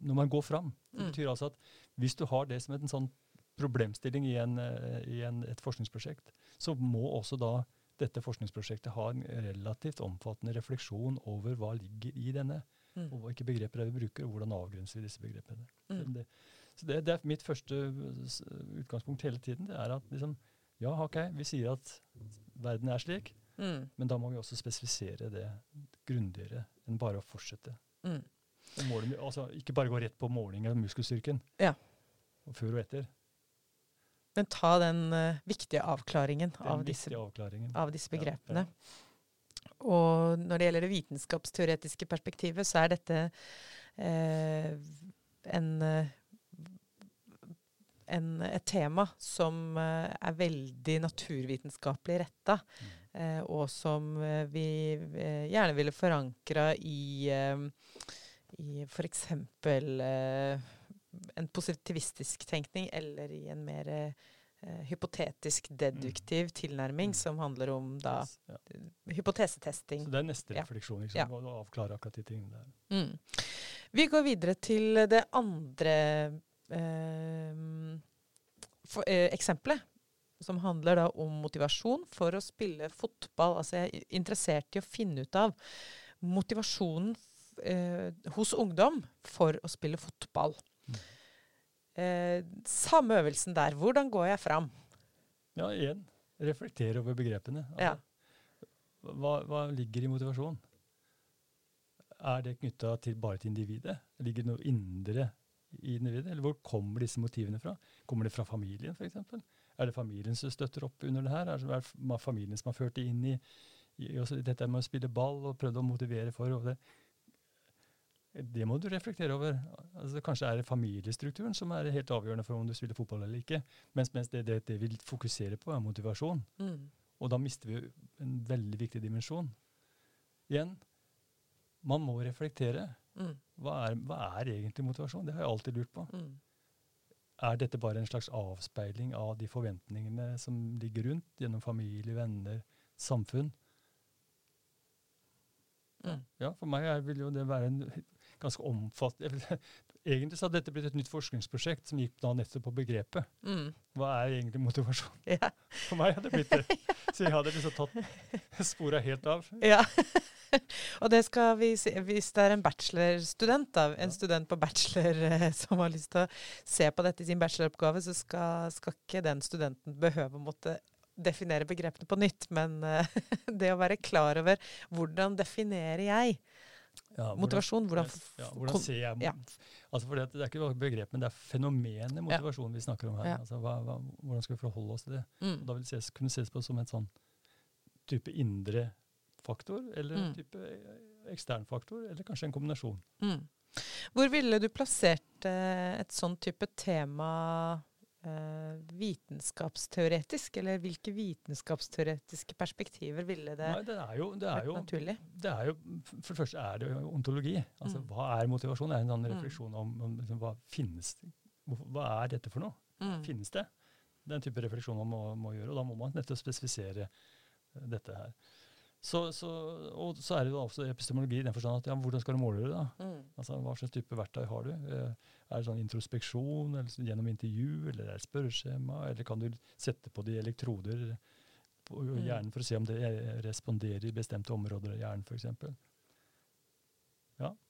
når man går fram. Det Mm. betyr altså at hvis du har det som en sånn problemstilling i, en, eh, i en, et forskningsprosjekt, så må også da dette forskningsprosjektet ha en relativt omfattende refleksjon over hva ligger i denne, Mm. og hvilke begreper er vi bruker, og hvordan avgrenser vi disse begrepene. Så Mm. det, så det, det er mitt første utgangspunkt hele tiden. Det er at liksom, ja, ok, vi sier at verden er slik, Mm. men da må vi også spesifisere det grundigere enn bare å fortsette. Mm. Og altså, ikke bare gå rett på måling av muskelstyrken. Ja. Og før og etter. Men ta den uh, viktige avklaringen Den av disse, avklaringen. av disse begrepene. ja. Og når det gjelder det vitenskapsteoretiske perspektivet, så er dette eh, en, eh, en, et tema som eh, er veldig naturvitenskapelig retta, Mm. Eh, og som eh, vi eh, gjerne ville forankra i, i f.eks. En positivistisk tenkning, eller i en mer hypotetisk deduktiv tilnærming, Mm. som handler om da ja. hypotesetesting. Så det er neste refleksjon. liksom, Ja. Å avklare akkurat de tingene der. Mm. Vi går videre til det andre eh, for, eh, eksempelet, som handler da om motivasjon for å spille fotball. Altså jeg er interessert i å finne ut av motivasjonen eh, hos ungdom for å spille fotball. Mm. Eh, samme øvelsen der. Hvordan går jeg fram? Ja, igjen. Reflektere over begrepene. Ja. Hva, hva ligger i motivasjon? Er det knytta bare til individet? Ligger det noe indre i individet? Eller hvor kommer disse motivene fra? Kommer det fra familien, f.eks.? Er det familien som støtter opp under det her? Er det familien som har ført det inn i, i dette med å spille ball og prøvd å motivere for? Og det, det må du reflektere over. Altså, kanskje er det familiestrukturen som er helt avgjørende for om du spiller fotball eller ikke. Mens, mens det, det, det vi fokuserer på, er motivasjon. Mm. Og da mister vi en veldig viktig dimensjon. Igjen, man må reflektere. Mm. Hva er, hva er egentlig motivasjon? Det har jeg alltid lurt på. Mm. Er dette bare en slags avspeiling av de forventningene som ligger rundt, gjennom familie, venner, samfunn? Mm. Ja, for meg vil jo det være en ganske omfattende egentlig så hadde dette blitt et nytt forskningsprosjekt som gikk da nettopp på begrepet. Mm. Hva er egentlig motivasjon? Ja. For meg hadde det blitt det. Så jeg hadde liksom tatt spora helt av. ja. og det skal vi se, Hvis det er en bachelorstudent, da, en Ja. student på bachelor eh, som har lyst til å se på dette i sin bacheloroppgave, så skal, skal ikke den studenten behøve å måtte definere begrepene på nytt. Men eh, det å være klar over hvordan definerer jeg Ja, hvordan- motivasjon, hvordan, ja, hvordan ser jeg ja. Altså for Det er ikke bare begrep, men det er fenomenet motivasjon vi snakker om her. Altså, hva, hva, hvordan skal vi forholde oss til det? mm. Og da vil det ses, kunne ses på som en sånn type indre faktor, eller en Mm. type eh, ekstern faktor, eller kanskje en kombinasjon. Mm. Hvor ville du plassert eh, et sånn type tema vitenskapsteoretisk? Eller hvilke vitenskapsteoretiske perspektiver ville det Nei, det er jo, det er jo, naturlig? det er jo For det første er det jo ontologi. Altså, Mm. Hva er motivasjon? Det er en sånn Mm. refleksjon om, om liksom, hva finnes Hva er dette for noe? Mm. Finnes det? Den type refleksjon man må, må gjøre, og da må man nettopp spesifisere eh, dette her. Så, så, og så er det jo også epistemologi i den forstand at ja, hvordan skal du måle det? da? Mm. Altså, Hva slags type verktøy har du? Eh, Er det sånn introspeksjon, eller gjennom intervju, eller er det spørreskjema? Eller kan du sette på de elektroder på Mm. hjernen for å se om det eh, responderer i bestemte områder av hjernen, f.eks.?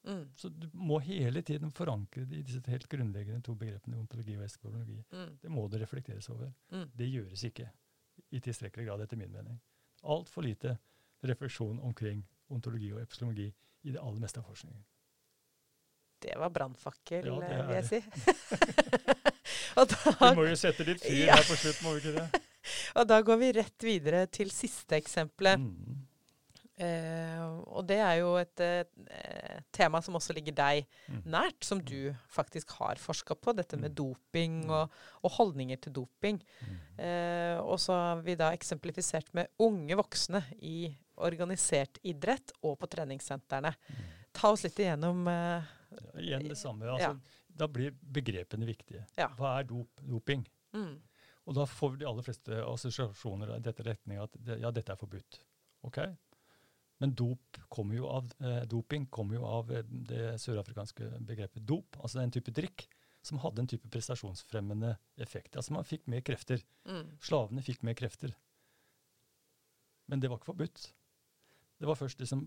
Mm. Så du må hele tiden forankre det i disse helt grunnleggende to begrepene ontologi og eskologi. Mm. Det må det reflekteres over. Mm. Det gjøres ikke i tilstrekkelig grad, etter min mening. Altfor lite refleksjon omkring ontologi og epistemologi i det aller meste av forskningen. Det var brannfakkel, Ja, eh, vil jeg si. og, Vi må jo sette litt fyr Ja. her på slutt, må vi ikke det? og da går vi rett videre til siste eksempelet. Mm. Eh, og det er jo et eh, tema som også ligger deg Mm. nært, som du faktisk har forska på. Dette med Mm. doping Mm. og, og holdninger til doping. Mm. Eh, og så har vi da eksemplifisert med unge voksne i organisert idrett og på treningssentrene. Mm. Ta oss litt igjennom eh, Ja, igjen det samme. Ja. Altså, Da blir begrepene viktige. Ja. Hva er dop, doping? mm, Og da får de aller fleste assosiasjoner i dette retning at det, ja, dette er forbudt. Ok? Men dop kommer jo av, eh, doping kommer jo av eh, det sørafrikanske begrepet dop, altså en type drikk som hadde en type prestasjonsfremmende effekt. Altså man fikk mer krefter. mm, Slavene fikk mer krefter. Men det var ikke forbudt. Det var først liksom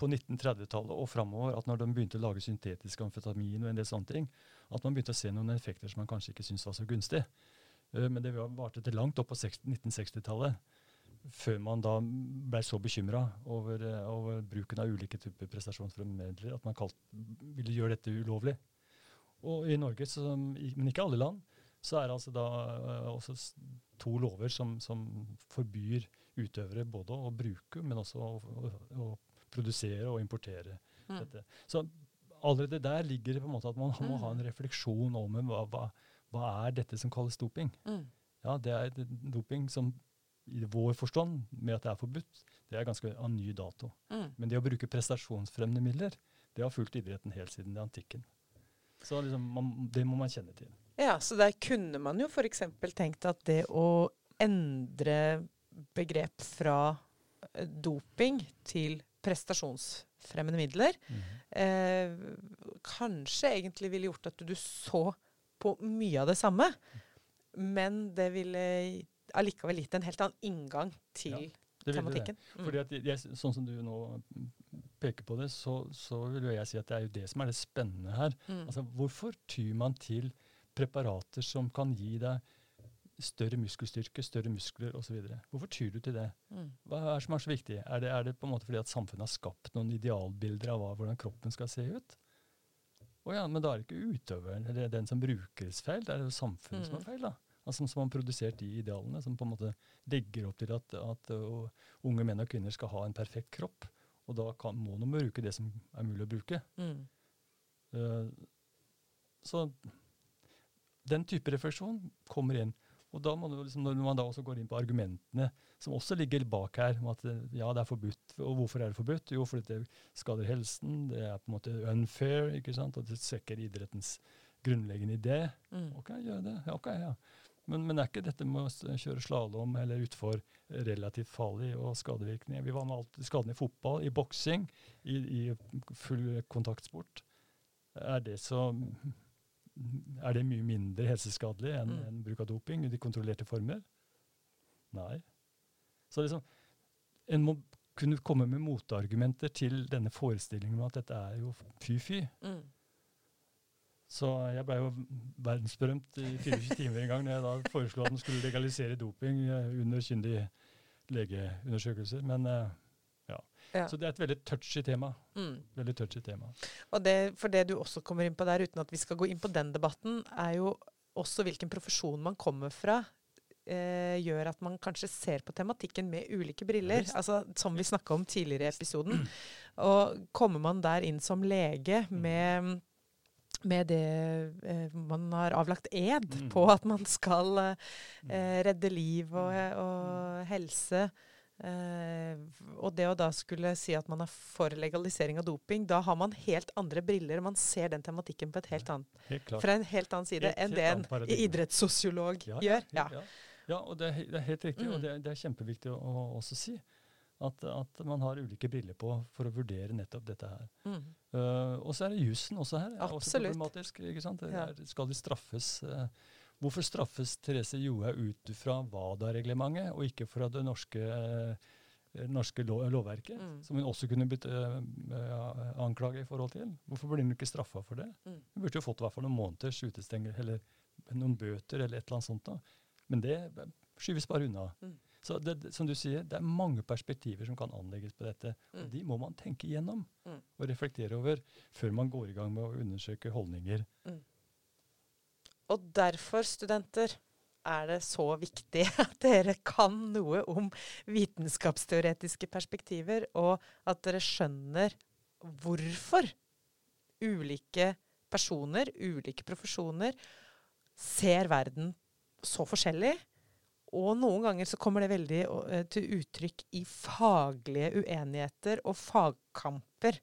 på 1930-tallet og framover at når de begynte å lage syntetisk amfetamin og en del sånne ting, at man begynte å se noen effekter som man kanskje ikke syntes var så gunstig. Eh, men det var- varte til langt opp på 1960-tallet før man da ble så bekymra over, eh, over bruken av ulike typer prestasjonsfremmedler at man kalt, ville gjøre dette ulovlig. Og i Norge, så, men ikke alle land, så er det altså da eh, også to lover som, som forbyr utøvere både å bruke, men også å, å, å produsere og importere mm, dette. Så allerede der ligger det på en måte at man må ha en refleksjon om hva, hva, hva er dette som kalles doping. mm, Ja, det er doping som i vår forstand, med at det er forbudt, det er ganske av ny dato. mm. Men det å bruke prestasjonsfremmende midler, det har fulgt idretten helt siden det antikken. Så liksom, man, det må man kjenne til. Ja, så der kunne man jo f.eks. tenkt at det å endre begrep fra eh, doping til prestasjonsfremmende midler eh, kanskje egentlig ville gjort at du så på mye av det samme, men det ville allikevel gitt en helt annen inngang til Ja, ville det. Mm. Fordi at jeg, Sånn som du nå peker på det, så, så vil jeg si at det er jo det som er det spennende her. Mm. Altså, Hvorfor tyr man til preparater som kan gi deg større muskelstyrke, større muskler osv.? Hvorfor tyr du til det? Mm. Hva er det som er så viktig? Er det, er det på en måte fordi at samfunnet har skapt noen idealbilder av hvordan kroppen skal se ut? Å ja, men da er det ikke utøveren eller den som brukes feil, det er jo samfunnet som Mm. er feil. da. Altså, som har produsert de idealene, som på en måte legger opp til at, at uh, unge menn og kvinner skal ha en perfekt kropp. Og da kan, må de bruke det som er mulig å bruke. Mm. Uh, så den type refleksjon kommer inn. Og da må du, liksom, når man da også går inn på argumentene som også ligger bak her, om at ja, det er forbudt. Og hvorfor er det forbudt? Jo, fordi det skader helsen, det er på en måte unfair, ikke sant? og det svekker idrettens grunnleggende idé. Mm. Ok, gjør det. Ja, ok, ja. Men, men er ikke dette med å kjøre slalåm eller utfor relativt farlig og skadevirkninger? Vi var med alt skadene i fotball, i boksing, i, i full kontaktsport. er det så er det mye mindre helseskadelig enn Mm. en bruk av doping i de kontrollerte former? Nei. Så liksom, en må kunne komme med motargumenter til denne forestillingen om at dette er jo fy-fy. Mm. Så jeg ble jo verdensberømt i 24 timer en gang når jeg da foreslo at man skulle legalisere doping eh, under kyndig legeundersøkelser. Men eh, ja. Så det er et veldig touchy tema. Mm. Veldig touchy tema. Og det, for det du også kommer inn på der, uten at vi skal gå inn på den debatten, er jo også hvilken profesjon man kommer fra. Eh, gjør at man kanskje ser på tematikken med ulike briller. altså Som vi snakka om tidligere i episoden. Og kommer man der inn som lege Mm. med, med det eh, man har avlagt ed Mm. på at man skal eh, eh, redde liv og, og helse. Eh, og det å da skulle si at man er for legalisering av doping, da har man helt andre briller. Man ser den tematikken på et helt annet, Helt fra en helt annen side Helt- enn helt det en idrettssosiolog Ja, gjør. Ja, Ja. ja. og det er, det er helt riktig, Mm. og det er, det er kjempeviktig å, å også si. At, at man har ulike briller på for å vurdere nettopp dette her. Mm. Uh, og så er det jussen også her. er også problematisk, ikke sant? Er, skal de straffes? eh, hvorfor straffes Therese Johaug ut fra WADA-reglementet, og ikke fra det norske, eh, norske lov, lovverket? Mm. Som hun også kunne blitt eh, eh, anklaget i forhold til. Hvorfor blir hun ikke straffa for det? Mm. Hun burde jo fått i hvert fall noen måneders utestenger, eller noen bøter, eller et eller annet sånt. da. Men det skyves bare unna. Mm. Så det, som du sier, det er mange perspektiver som kan anlegges på dette. Og Mm. de må man tenke igjennom Mm. og reflektere over før man går i gang med å undersøke holdninger. Og derfor, studenter, er det så viktig at dere kan noe om vitenskapsteoretiske perspektiver, og at dere skjønner hvorfor ulike personer, ulike profesjoner, ser verden så forskjellig. Og noen ganger så kommer det veldig eh, til uttrykk i faglige uenigheter og fagkamper.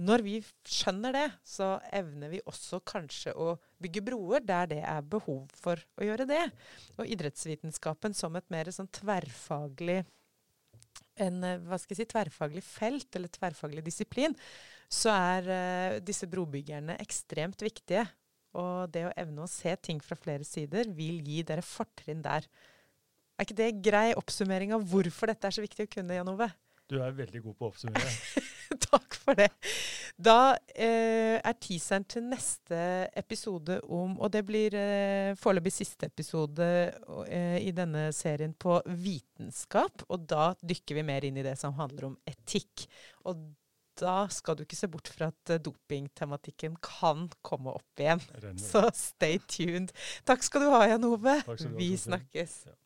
Når vi skjønner det, så evner vi også kanskje å bygge broer der det er behov for å gjøre det. Og idrettsvitenskapen som et mer sånn tverrfaglig en eh, hva skal jeg si, tverrfaglig felt, eller tverrfaglig disiplin, så er uh, disse brobyggerne ekstremt viktige. Og det å evne å se ting fra flere sider vil gi dere fortrinn der. Er ikke det grei oppsummering av hvorfor dette er så viktig å kunne, Jan Ove? Du er veldig god på å oppsummere. Takk for det. Da eh, er teaseren til neste episode om Og det blir eh, foreløpig siste episode eh, i denne serien på vitenskap. Og da dykker vi mer inn i det som handler om etikk. Og da skal du ikke se bort fra at eh, dopingtematikken kan komme opp igjen. Så stay tuned. Takk skal du ha, Jan Ove. Vi snakkes. Ja.